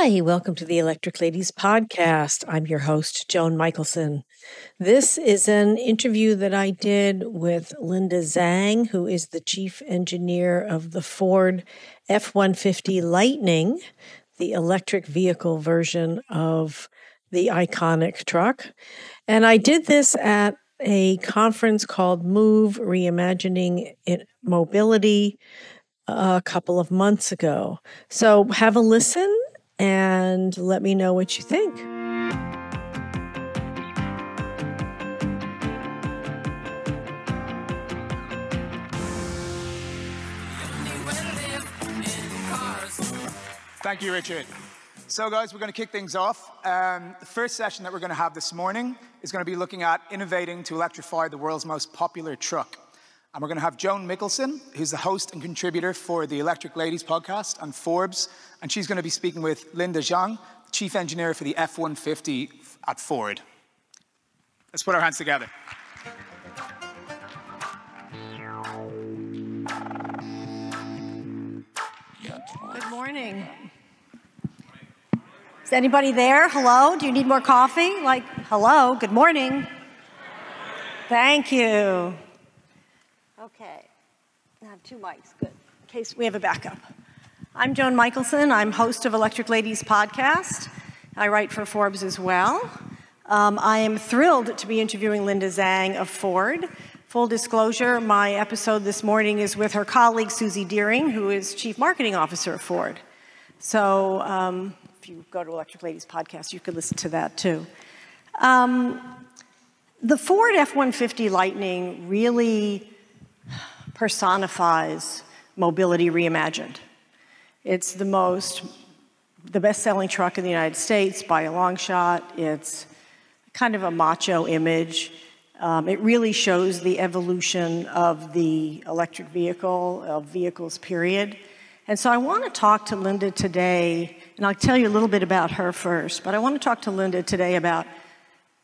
Hi, welcome to the Electric Ladies podcast. I'm your host, Joan Michelson. This is an interview that I did with Linda Zhang, who is the chief engineer of the Ford F 150 Lightning, the electric vehicle version of the iconic truck. And I did this at a conference called Move Reimagining Mobility uh, a couple of months ago. So have a listen and let me know what you think. Thank you, Richard. So, guys, we're going to kick things off. Um, the first session that we're going to have this morning is going to be looking at innovating to electrify the world's most popular truck. And we're going to have Joan Mickelson, who's the host and contributor for the Electric Ladies podcast on Forbes. And she's going to be speaking with Linda Zhang, chief engineer for the F 150 at Ford. Let's put our hands together. Good morning. Is anybody there? Hello? Do you need more coffee? Like, hello, good morning. Thank you. Okay. I have two mics, good. In case we have a backup. I'm Joan Michelson. I'm host of Electric Ladies podcast. I write for Forbes as well. Um, I am thrilled to be interviewing Linda Zhang of Ford. Full disclosure, my episode this morning is with her colleague Suzy Deering, who is Chief Marketing Officer of Ford. So um, if you go to Electric Ladies podcast, you could listen to that too. Um, the Ford F 150 Lightning really personifies mobility reimagined. It's the most, the best selling truck in the United States by a long shot. It's kind of a macho image. Um, it really shows the evolution of the electric vehicle, of vehicles, period. And so I want to talk to Linda today, and I'll tell you a little bit about her first, but I want to talk to Linda today about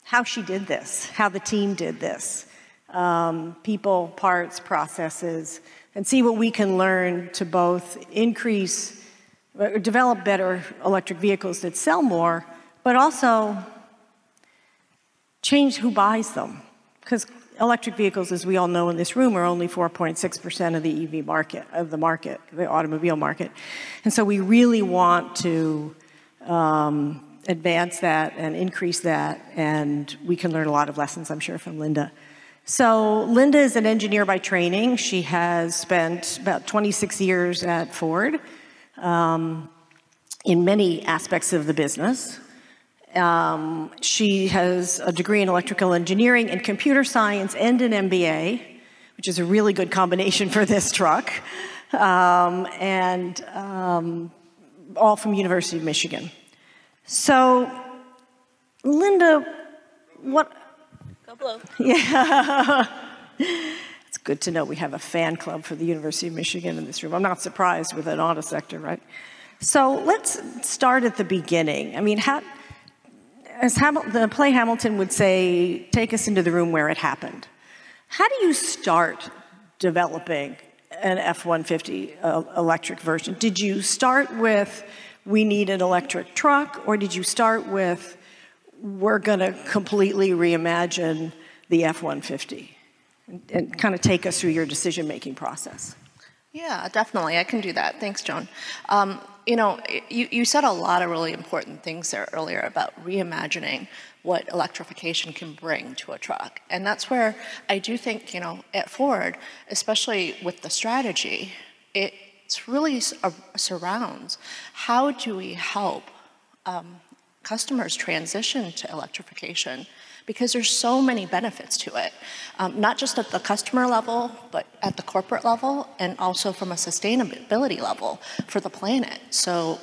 how she did this, how the team did this um, people, parts, processes, and see what we can learn to both increase, uh, develop better electric vehicles that sell more, but also change who buys them. Because electric vehicles, as we all know in this room, are only 4.6% of the EV market, of the market, the automobile market. And so we really want to um, advance that and increase that, and we can learn a lot of lessons, I'm sure, from Linda. So, Linda is an engineer by training. She has spent about 26 years at Ford um, in many aspects of the business. Um, she has a degree in electrical engineering and computer science and an MBA, which is a really good combination for this truck, um, and um, all from University of Michigan. So, Linda, what Blue. Yeah. it's good to know we have a fan club for the University of Michigan in this room. I'm not surprised with an auto sector, right? So let's start at the beginning. I mean, how, as the play Hamilton would say, take us into the room where it happened. How do you start developing an F 150 uh, electric version? Did you start with, we need an electric truck, or did you start with, we're going to completely reimagine the F 150 and, kind of take us through your decision making process. Yeah, definitely. I can do that. Thanks, Joan. Um, you know, you, you said a lot of really important things there earlier about reimagining what electrification can bring to a truck. And that's where I do think, you know, at Ford, especially with the strategy, it's really surrounds how do we help um, customers transition to electrification because there's so many benefits to it, um, not just at the customer level, but at the corporate level, and also from a sustainability level for the planet. So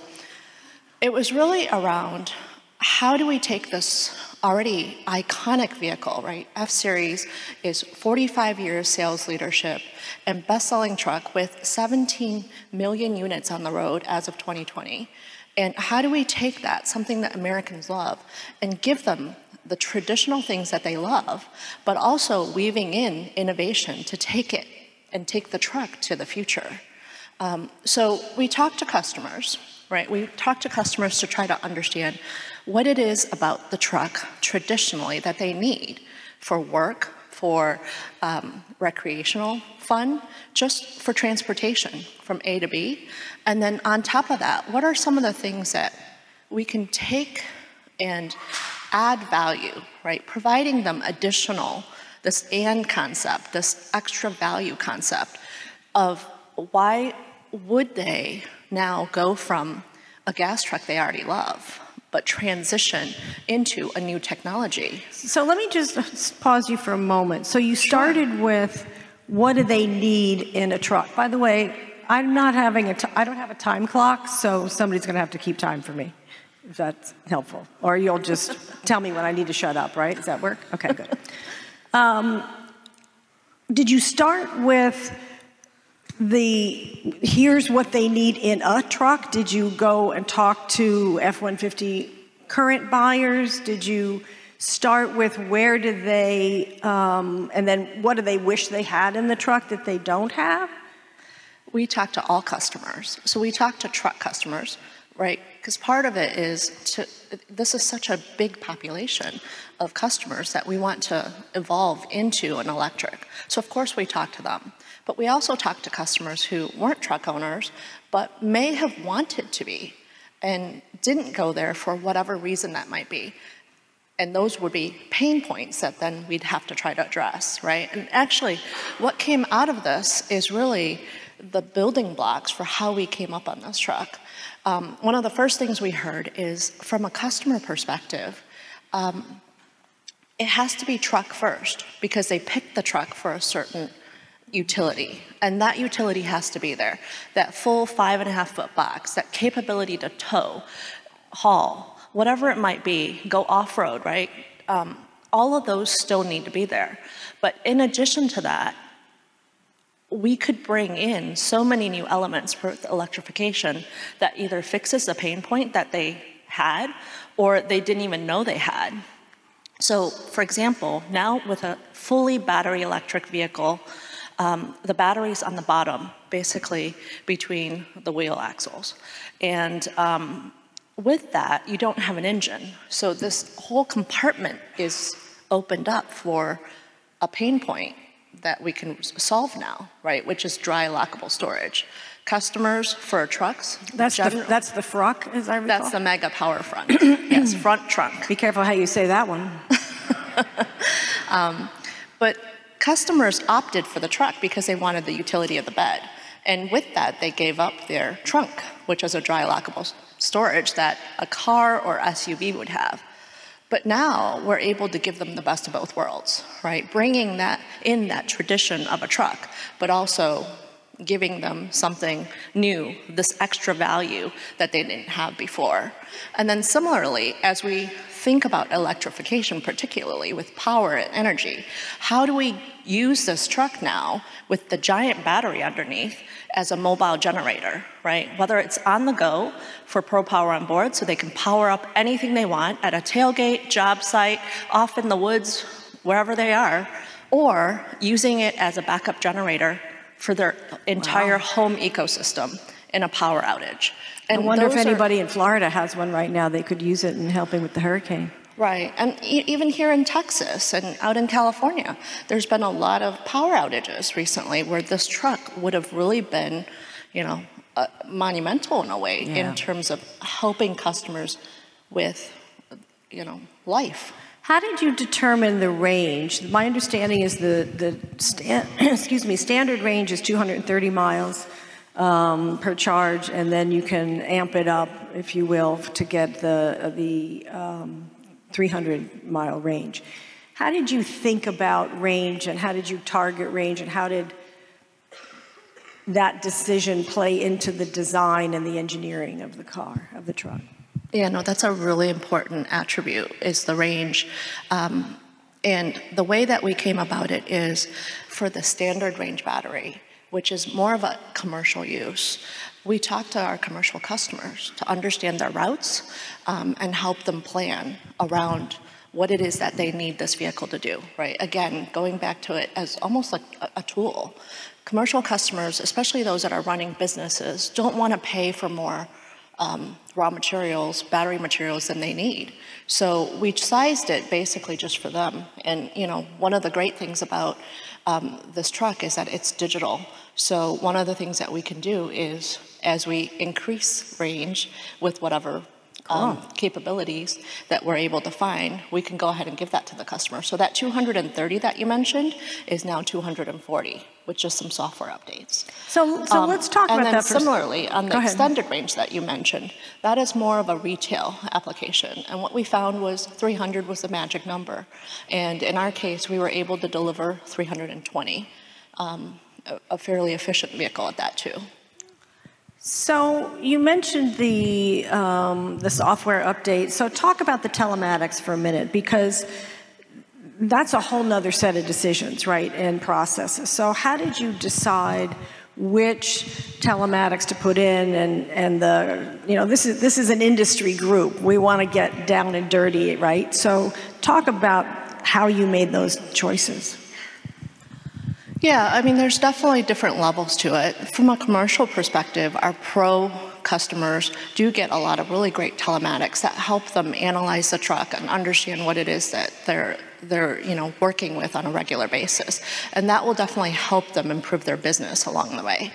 it was really around how do we take this already iconic vehicle, right? F Series is 45 years sales leadership and best selling truck with 17 million units on the road as of 2020 and how do we take that, something that Americans love, and give them the traditional things that they love, but also weaving in innovation to take it and take the truck to the future? Um, so we talk to customers, right? We talk to customers to try to understand what it is about the truck traditionally that they need for work, for um, recreational fun, just for transportation from A to B. And then on top of that, what are some of the things that we can take and add value, right? Providing them additional, this and concept, this extra value concept of why would they now go from a gas truck they already love, but transition into a new technology? So let me just pause you for a moment. So you started sure. with what do they need in a truck? By the way, I'm not having a. T- I don't have a time clock, so somebody's going to have to keep time for me. If that's helpful, or you'll just tell me when I need to shut up. Right? Does that work? Okay, good. Um, did you start with the here's what they need in a truck? Did you go and talk to F 150 current buyers? Did you start with where do they, um, and then what do they wish they had in the truck that they don't have? We talk to all customers. So we talk to truck customers, right? Because part of it is to, this is such a big population of customers that we want to evolve into an electric. So, of course, we talk to them. But we also talked to customers who weren't truck owners, but may have wanted to be and didn't go there for whatever reason that might be. And those would be pain points that then we'd have to try to address, right? And actually, what came out of this is really the building blocks for how we came up on this truck. Um, one of the first things we heard is from a customer perspective, um, it has to be truck first because they picked the truck for a certain utility, and that utility has to be there. That full five and a half foot box, that capability to tow, haul, whatever it might be, go off road, right? Um, all of those still need to be there. But in addition to that, we could bring in so many new elements for electrification that either fixes the pain point that they had or they didn't even know they had. So, for example, now with a fully battery electric vehicle, um, the battery's on the bottom, basically between the wheel axles. And um, with that, you don't have an engine. So this whole compartment is opened up for a pain point that we can solve now, right? Which is dry lockable storage. Customers for trucks. That's the that's the frunk, as I recall. That's the Mega Power Frunk. yes, front trunk. Be careful how you say that one. um, but Customers opted for the truck because they wanted the utility of the bed. And with that, they gave up their trunk, which is a dry lockable storage that a car or SUV would have. But now we're able to give them the best of both worlds, right? Bringing that in that tradition of a truck, but also giving them something new, this extra value that they didn't have before. And then similarly, as we think about electrification, particularly with power and energy. How do we use this truck now with the giant battery underneath as a mobile generator, right? Whether it's on the go for Pro Power on board so they can power up anything they want at a tailgate, job site, off in the woods, wherever they are, or using it as a backup generator for their entire wow. home ecosystem in a power outage. And I wonder if anybody are, in Florida has one right now. They could use it in helping with the hurricane. Right. And e- even here in Texas and out in California, there's been a lot of power outages recently where this truck would have really been, you know, uh, monumental in a way yeah. in terms of helping customers with, you know, life. How did you determine the range? My understanding is the, the excuse me, standard range is 230 miles um, per charge, and then you can amp it up, if you will, to get the, the um, 300 mile range. How did you think about range, and how did you target range, and how did that decision play into the design and the engineering of the car, of the truck? Yeah, no, that's a really important attribute is the range. Um, and the way that we came about it is for the standard range battery, which is more of a commercial use. We talk to our commercial customers to understand their routes um, and help them plan around what it is that they need this vehicle to do, right? Again, going back to it as almost like a, a tool. Commercial customers, especially those that are running businesses, don't want to pay for more um, raw materials, battery materials than they need. So we sized it basically just for them. And you know, one of the great things about um, this truck is that it's digital. So one of the things that we can do is, as we increase range with whatever um, capabilities that we're able to find, we can go ahead and give that to the customer. So that 230 that you mentioned is now 240 with just some software updates. So, so Um, let's talk about then that. for a s- similarly, on the extended range that you mentioned, that is more of a retail application. And what we found was 300 was the magic number. And in our case, we were able to deliver 320, um, a, a fairly efficient vehicle at that too. So you mentioned the um, the software update. So talk about the telematics for a minute because that's a whole nother set of decisions, right, and processes. So how did you decide which telematics to put in and and the you know this is this is an industry group. We want to get down and dirty, right? So talk about how you made those choices. Yeah, I mean, there's definitely different levels to it. From a commercial perspective, our pro customers do get a lot of really great telematics that help them analyze the truck and understand what it is that they're they're you know working with on a regular basis. And that will definitely help them improve their business along the way.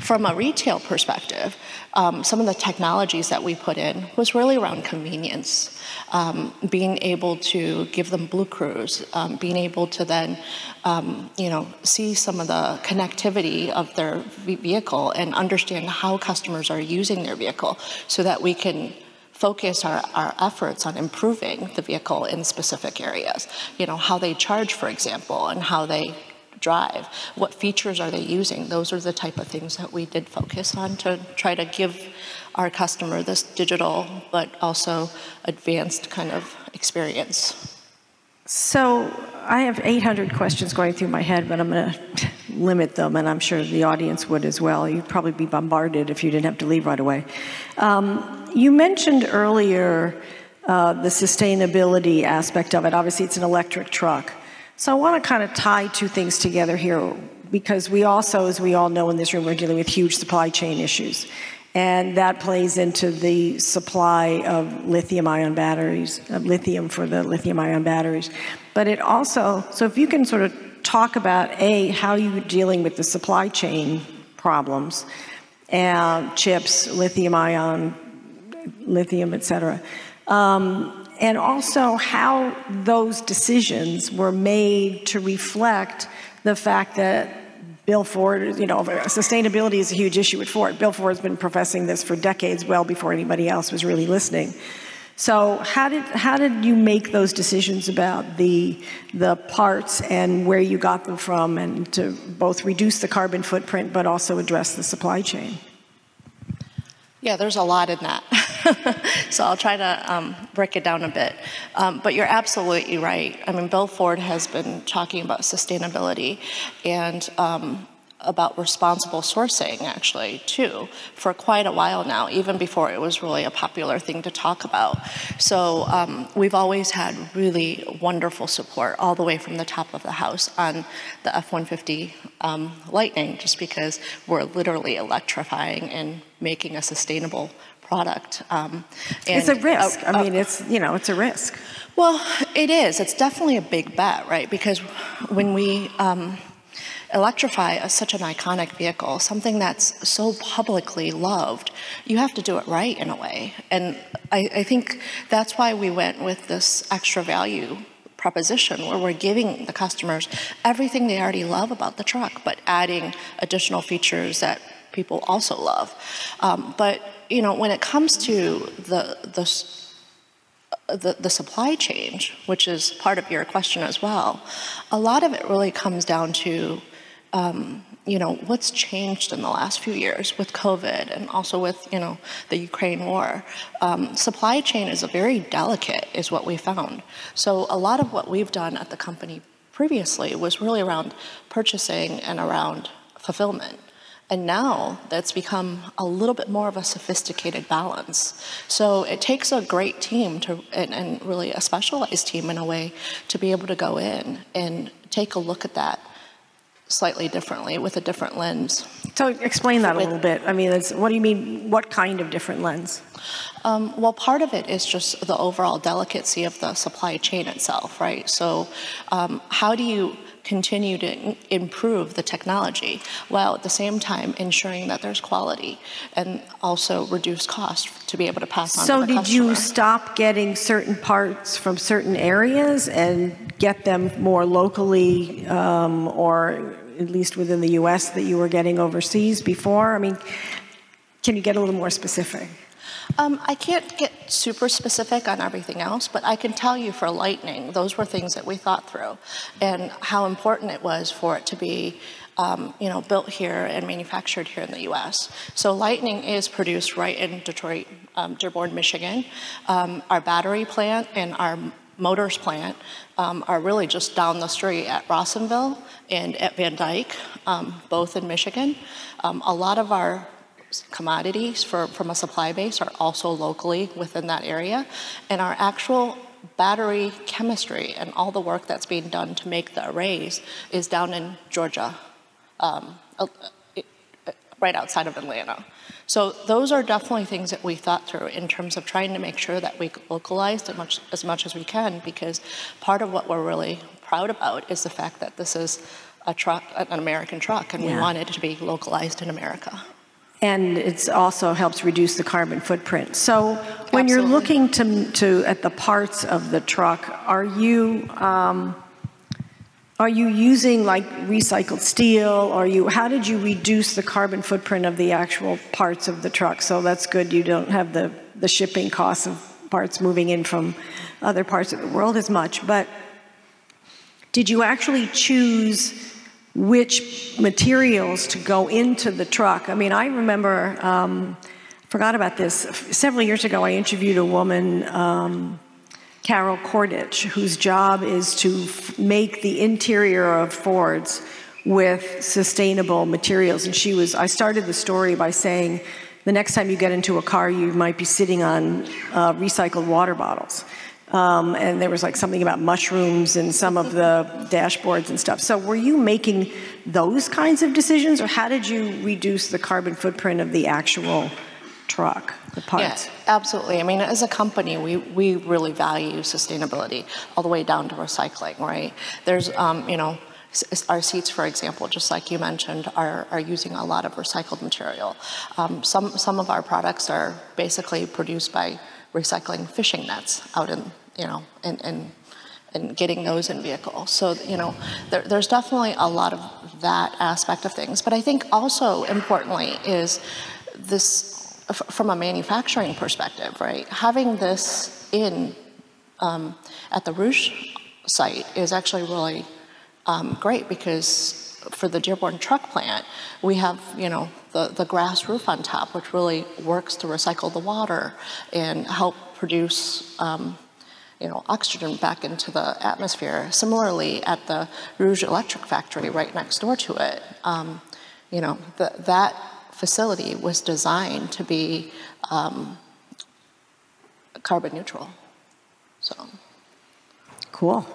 From a retail perspective um, some of the technologies that we put in was really around convenience. Um, being able to give them BlueCruise um, being able to then um, you know see some of the connectivity of their vehicle and understand how customers are using their vehicle so that we can focus our, our efforts on improving the vehicle in specific areas. You know, how they charge, for example, and how they drive. What features are they using? Those are the type of things that we did focus on to try to give our customer this digital but also advanced kind of experience. So I have 800 questions going through my head, but I'm going to limit them, and I'm sure the audience would as well. You'd probably be bombarded if you didn't have to leave right away. Um, you mentioned earlier uh, the sustainability aspect of it. Obviously, it's an electric truck. So I want to kind of tie two things together here because we also, as we all know in this room, we're dealing with huge supply chain issues. And that plays into the supply of lithium ion batteries, of lithium for the lithium ion batteries. But it also, so if you can sort of talk about A, how you're dealing with the supply chain problems, and chips, lithium ion, lithium, et cetera. Um, and also how those decisions were made to reflect the fact that Bill Ford, you know, sustainability is a huge issue at Ford. Bill Ford's been professing this for decades, well before anybody else was really listening. So how did how did you make those decisions about the the parts and where you got them from, and to both reduce the carbon footprint but also address the supply chain? Yeah, there's a lot in that. so I'll try to um, break it down a bit. Um, but you're absolutely right. I mean, Bill Ford has been talking about sustainability and um, about responsible sourcing, actually, too, for quite a while now, even before it was really a popular thing to talk about. So um, we've always had really wonderful support all the way from the top of the house on the F 150 um, Lightning, just because we're literally electrifying and making a sustainable product. Um, It's a risk. uh, I mean, it's you know, it's a risk. well, it is. It's definitely a big bet, right? Because when we um, electrify a, such an iconic vehicle, something that's so publicly loved, you have to do it right in a way. And I, I think that's why we went with this extra value proposition where we're giving the customers everything they already love about the truck, but adding additional features that people also love. Um, but you know, when it comes to the the the, the supply chain, which is part of your question as well, a lot of it really comes down to, um, you know, what's changed in the last few years with COVID and also with, you know, the Ukraine war. Um, supply chain is a very delicate, is what we found. So a lot of what we've done at the company previously was really around purchasing and around fulfillment. And now that's become a little bit more of a sophisticated balance. So it takes a great team to, and, and, really a specialized team in a way, to be able to go in and take a look at that slightly differently with a different lens. So explain that a little bit. I mean, it's, what do you mean? What kind of different lens? Um, well, part of it is just the overall delicacy of the supply chain itself, right? So, um, how do you continue to improve the technology while at the same time ensuring that there's quality and also reduce cost to be able to pass on so did customer. you stop getting certain parts from certain areas and get them more locally um, or at least within the us that you were getting overseas before i mean can you get a little more specific Um, I can't get super specific on everything else, but I can tell you for Lightning, those were things that we thought through, and how important it was for it to be, um, you know, built here and manufactured here in the U.S. So Lightning is produced right in Detroit, um, Dearborn, Michigan. Um, our battery plant and our motors plant um, are really just down the street at Rawsonville and at Van Dyke, um, both in Michigan. Um, a lot of our commodities for, from a supply base are also locally within that area. And our actual battery chemistry and all the work that's being done to make the arrays is down in Georgia, um, right outside of Atlanta. So those are definitely things that we thought through in terms of trying to make sure that we localized as much as, much as we can because part of what we're really proud about is the fact that this is a truck, an American truck, and Yeah. we want it to be localized in America. and it also helps reduce the carbon footprint. So when you're looking to, to at the parts of the truck, are you um, are you using like recycled steel? Or you how did you reduce the carbon footprint of the actual parts of the truck? So that's good. You don't have the the shipping costs of parts moving in from other parts of the world as much, but did you actually choose which materials to go into the truck? I mean, I remember, um, forgot about this. Several years ago, I interviewed a woman, um, Carol Kordich, whose job is to f- make the interior of Fords with sustainable materials. And she was, I started the story by saying, the next time you get into a car, you might be sitting on uh, recycled water bottles. Um, and there was like something about mushrooms and some of the dashboards and stuff. So, were you making those kinds of decisions, or how did you reduce the carbon footprint of the actual truck, the parts? Yeah, absolutely. I mean, as a company, we, we really value sustainability all the way down to recycling, right? There's, um, you know, our seats, for example, just like you mentioned, are, are using a lot of recycled material. Um, some, some of our products are basically produced by recycling fishing nets out in, you know, in, in and getting those in vehicles. So, you know, there, there's definitely a lot of that aspect of things. But I think also importantly is this, from a manufacturing perspective, right? Having this in um, at the Rouge site is actually really um, great because for the Dearborn truck plant, we have, you know, the, the grass roof on top, which really works to recycle the water and help produce, um, you know, oxygen back into the atmosphere. Similarly, at the Rouge Electric Factory right next door to it, um, you know, the, that facility was designed to be um, carbon neutral. So. Cool.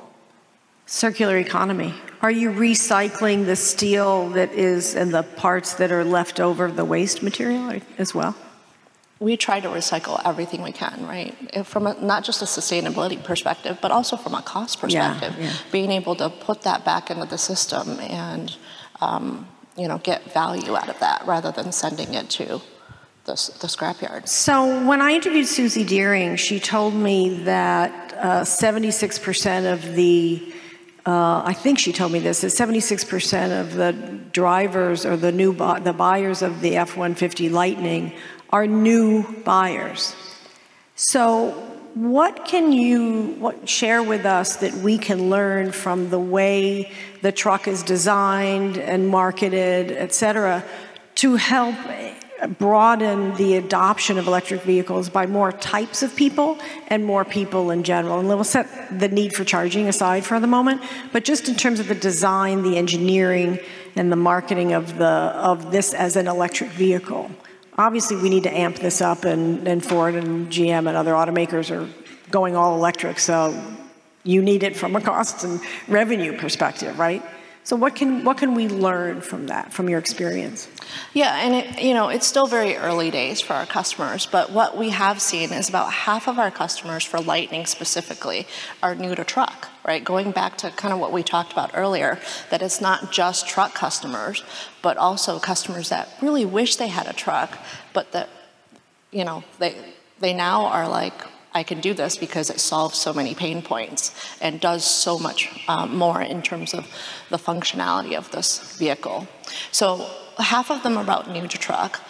Circular economy. Are you recycling the steel that is and the parts that are left over the waste material as well? we try to recycle everything we can, right? From a, not just a sustainability perspective, but also from a cost Yeah, perspective. yeah. Being able to put that back into the system and, um, you know, get value out of that rather than sending it to the, the scrapyard. So when I interviewed Suzy Deering, she told me that uh, 76% of the, uh, I think she told me this, that 76% of the drivers or the new bu- the buyers of the F-150 Lightning are new buyers. So what can you what, share with us that we can learn from the way the truck is designed and marketed, et cetera, to help broaden the adoption of electric vehicles by more types of people and more people in general. And we'll set the need for charging aside for the moment, but just in terms of the design, the engineering, and the marketing of the of this as an electric vehicle. Obviously, we need to amp this up, and, and Ford and GM and other automakers are going all electric, so you need it from a cost and revenue perspective, right? So what can what can we learn from that, from your experience? Yeah, and it, you know it's still very early days for our customers, but what we have seen is about half of our customers for Lightning specifically are new to truck. Right, going back to kind of what we talked about earlier, that it's not just truck customers, but also customers that really wish they had a truck, but that you know they they now are like I can do this because it solves so many pain points and does so much um, more in terms of the functionality of this vehicle. So half of them are about new to truck.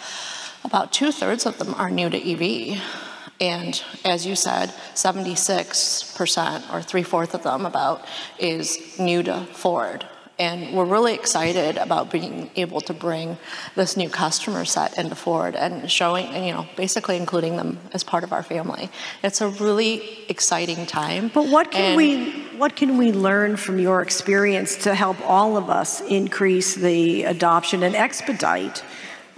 About two thirds of them are new to EV. And as you said, 76% or three fourths of them about is new to Ford. And we're really excited about being able to bring this new customer set into Ford and showing, you know, basically including them as part of our family. It's a really exciting time. But what can and we what can we learn from your experience to help all of us increase the adoption and expedite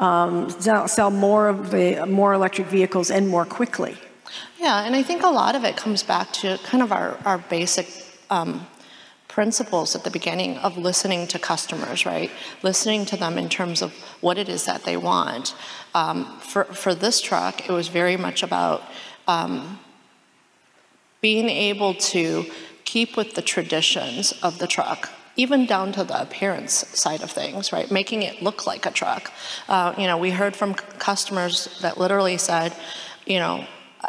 um, sell more of the more electric vehicles and more quickly? Yeah, and I think a lot of it comes back to kind of our, our basic um, principles at the beginning of listening to customers, right? Listening to them in terms of what it is that they want. Um, for, for this truck, it was very much about um, being able to keep with the traditions of the truck even down to the appearance side of things, right? Making it look like a truck. Uh, you know, we heard from customers that literally said, you know,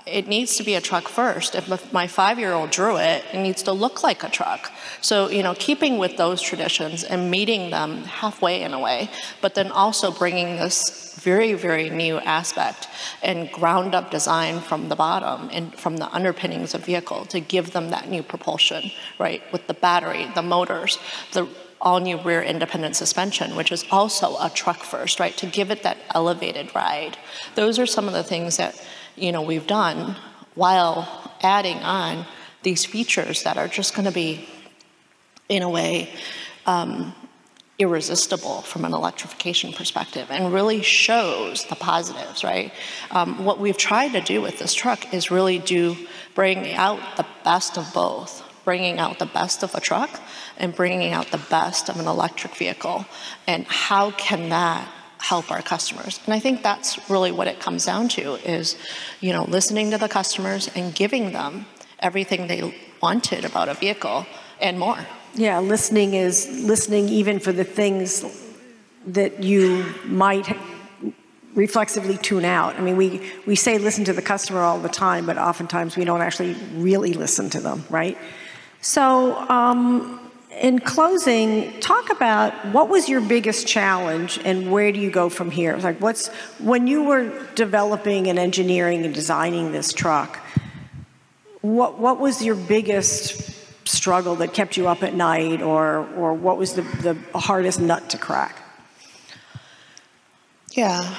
it needs to be a truck first. If my five year old drew it, it needs to look like a truck. So, you know, keeping with those traditions and meeting them halfway in a way, but then also bringing this very, very new aspect and ground up design from the bottom and from the underpinnings of vehicle to give them that new propulsion, right? With the battery, the motors, the all new rear independent suspension, which is also a truck first, right? To give it that elevated ride. Those are some of the things that you know, we've done while adding on these features that are just going to be, in a way, um, irresistible from an electrification perspective and really shows the positives, right? Um, what we've tried to do with this truck is really do bring out the best of both, bringing out the best of a truck and bringing out the best of an electric vehicle. And how can that help our customers. And I think that's really what it comes down to is, you know, listening to the customers and giving them everything they wanted about a vehicle and more. Yeah, listening is listening even for the things that you might reflexively tune out. I mean, we, we say listen to the customer all the time, but oftentimes we don't actually really listen to them, right? So, um, in closing, talk about what was your biggest challenge and where do you go from here? Like, what's when you were developing and engineering and designing this truck? What what was your biggest struggle that kept you up at night, or or what was the the hardest nut to crack? Yeah.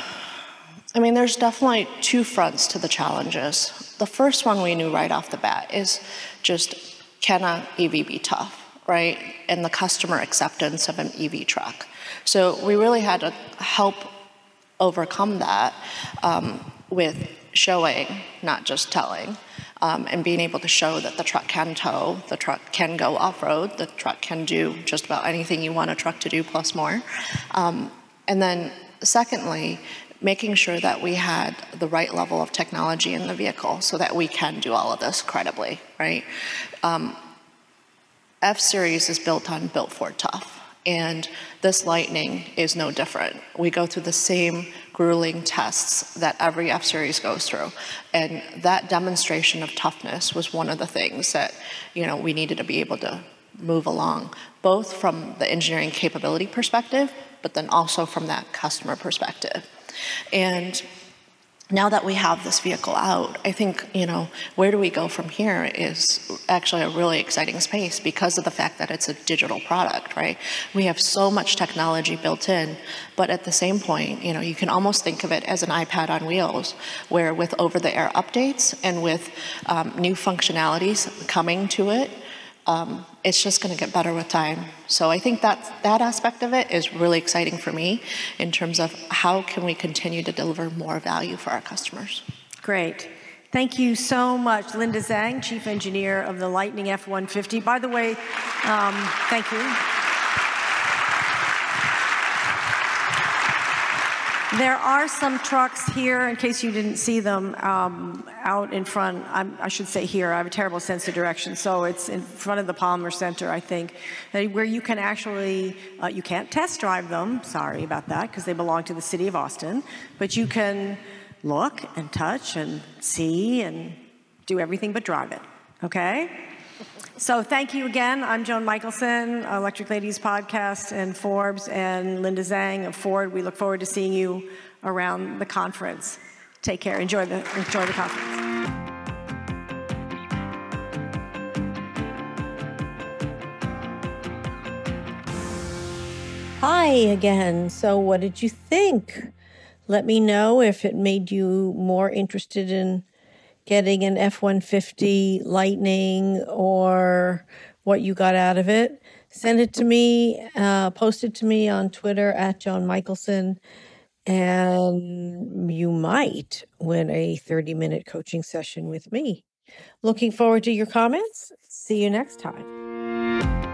I mean, there's definitely two fronts to the challenges. The first one we knew right off the bat is just can EV be tough? Right, and the customer acceptance of an EV truck. So we really had to help overcome that um, with showing, not just telling. Um, and being able to show that the truck can tow, the truck can go off road, the truck can do just about anything you want a truck to do plus more. Um, and then, secondly, making sure that we had the right level of technology in the vehicle so that we can do all of this credibly, right? Um, F Series is built on Built Ford Tough, and this Lightning is no different. We go through the same grueling tests that every F Series goes through, and that demonstration of toughness was one of the things that you know we needed to be able to move along, both from the engineering capability perspective, but then also from that customer perspective. And now that we have this vehicle out, I think, you know, where do we go from here is actually a really exciting space because of the fact that it's a digital product, right? We have so much technology built in, but at the same point, you know, you can almost think of it as an iPad on wheels, where with over the air updates and with um, new functionalities coming to it, um, it's just going to get better with time. So I think that that aspect of it is really exciting for me in terms of how can we continue to deliver more value for our customers. Great. Thank you so much, Linda Zhang, Chief Engineer of the Lightning F-150. By the way, um, thank you. There are some trucks here, in case you didn't see them, um, out in front. I'm, i should say here. I have a terrible sense of direction, so it's in front of the Palmer Center, I think, where you can actually uh, you can't test drive them. Sorry about that, because they belong to the city of Austin. But you can look and touch and see and do everything but drive it. Okay. So thank you again. I'm Joan Michelson, Electric Ladies Podcast, and Forbes, and Linda Zhang of Ford. We look forward to seeing you around the conference. Take care. Enjoy the enjoy the conference. Hi again. So, what did you think? Let me know if it made you more interested in getting an F 150 Lightning or what you got out of it, send it to me, uh, post it to me on Twitter at Joan Michelson, and you might win a 30 minute coaching session with me. Looking forward to your comments. See you next time.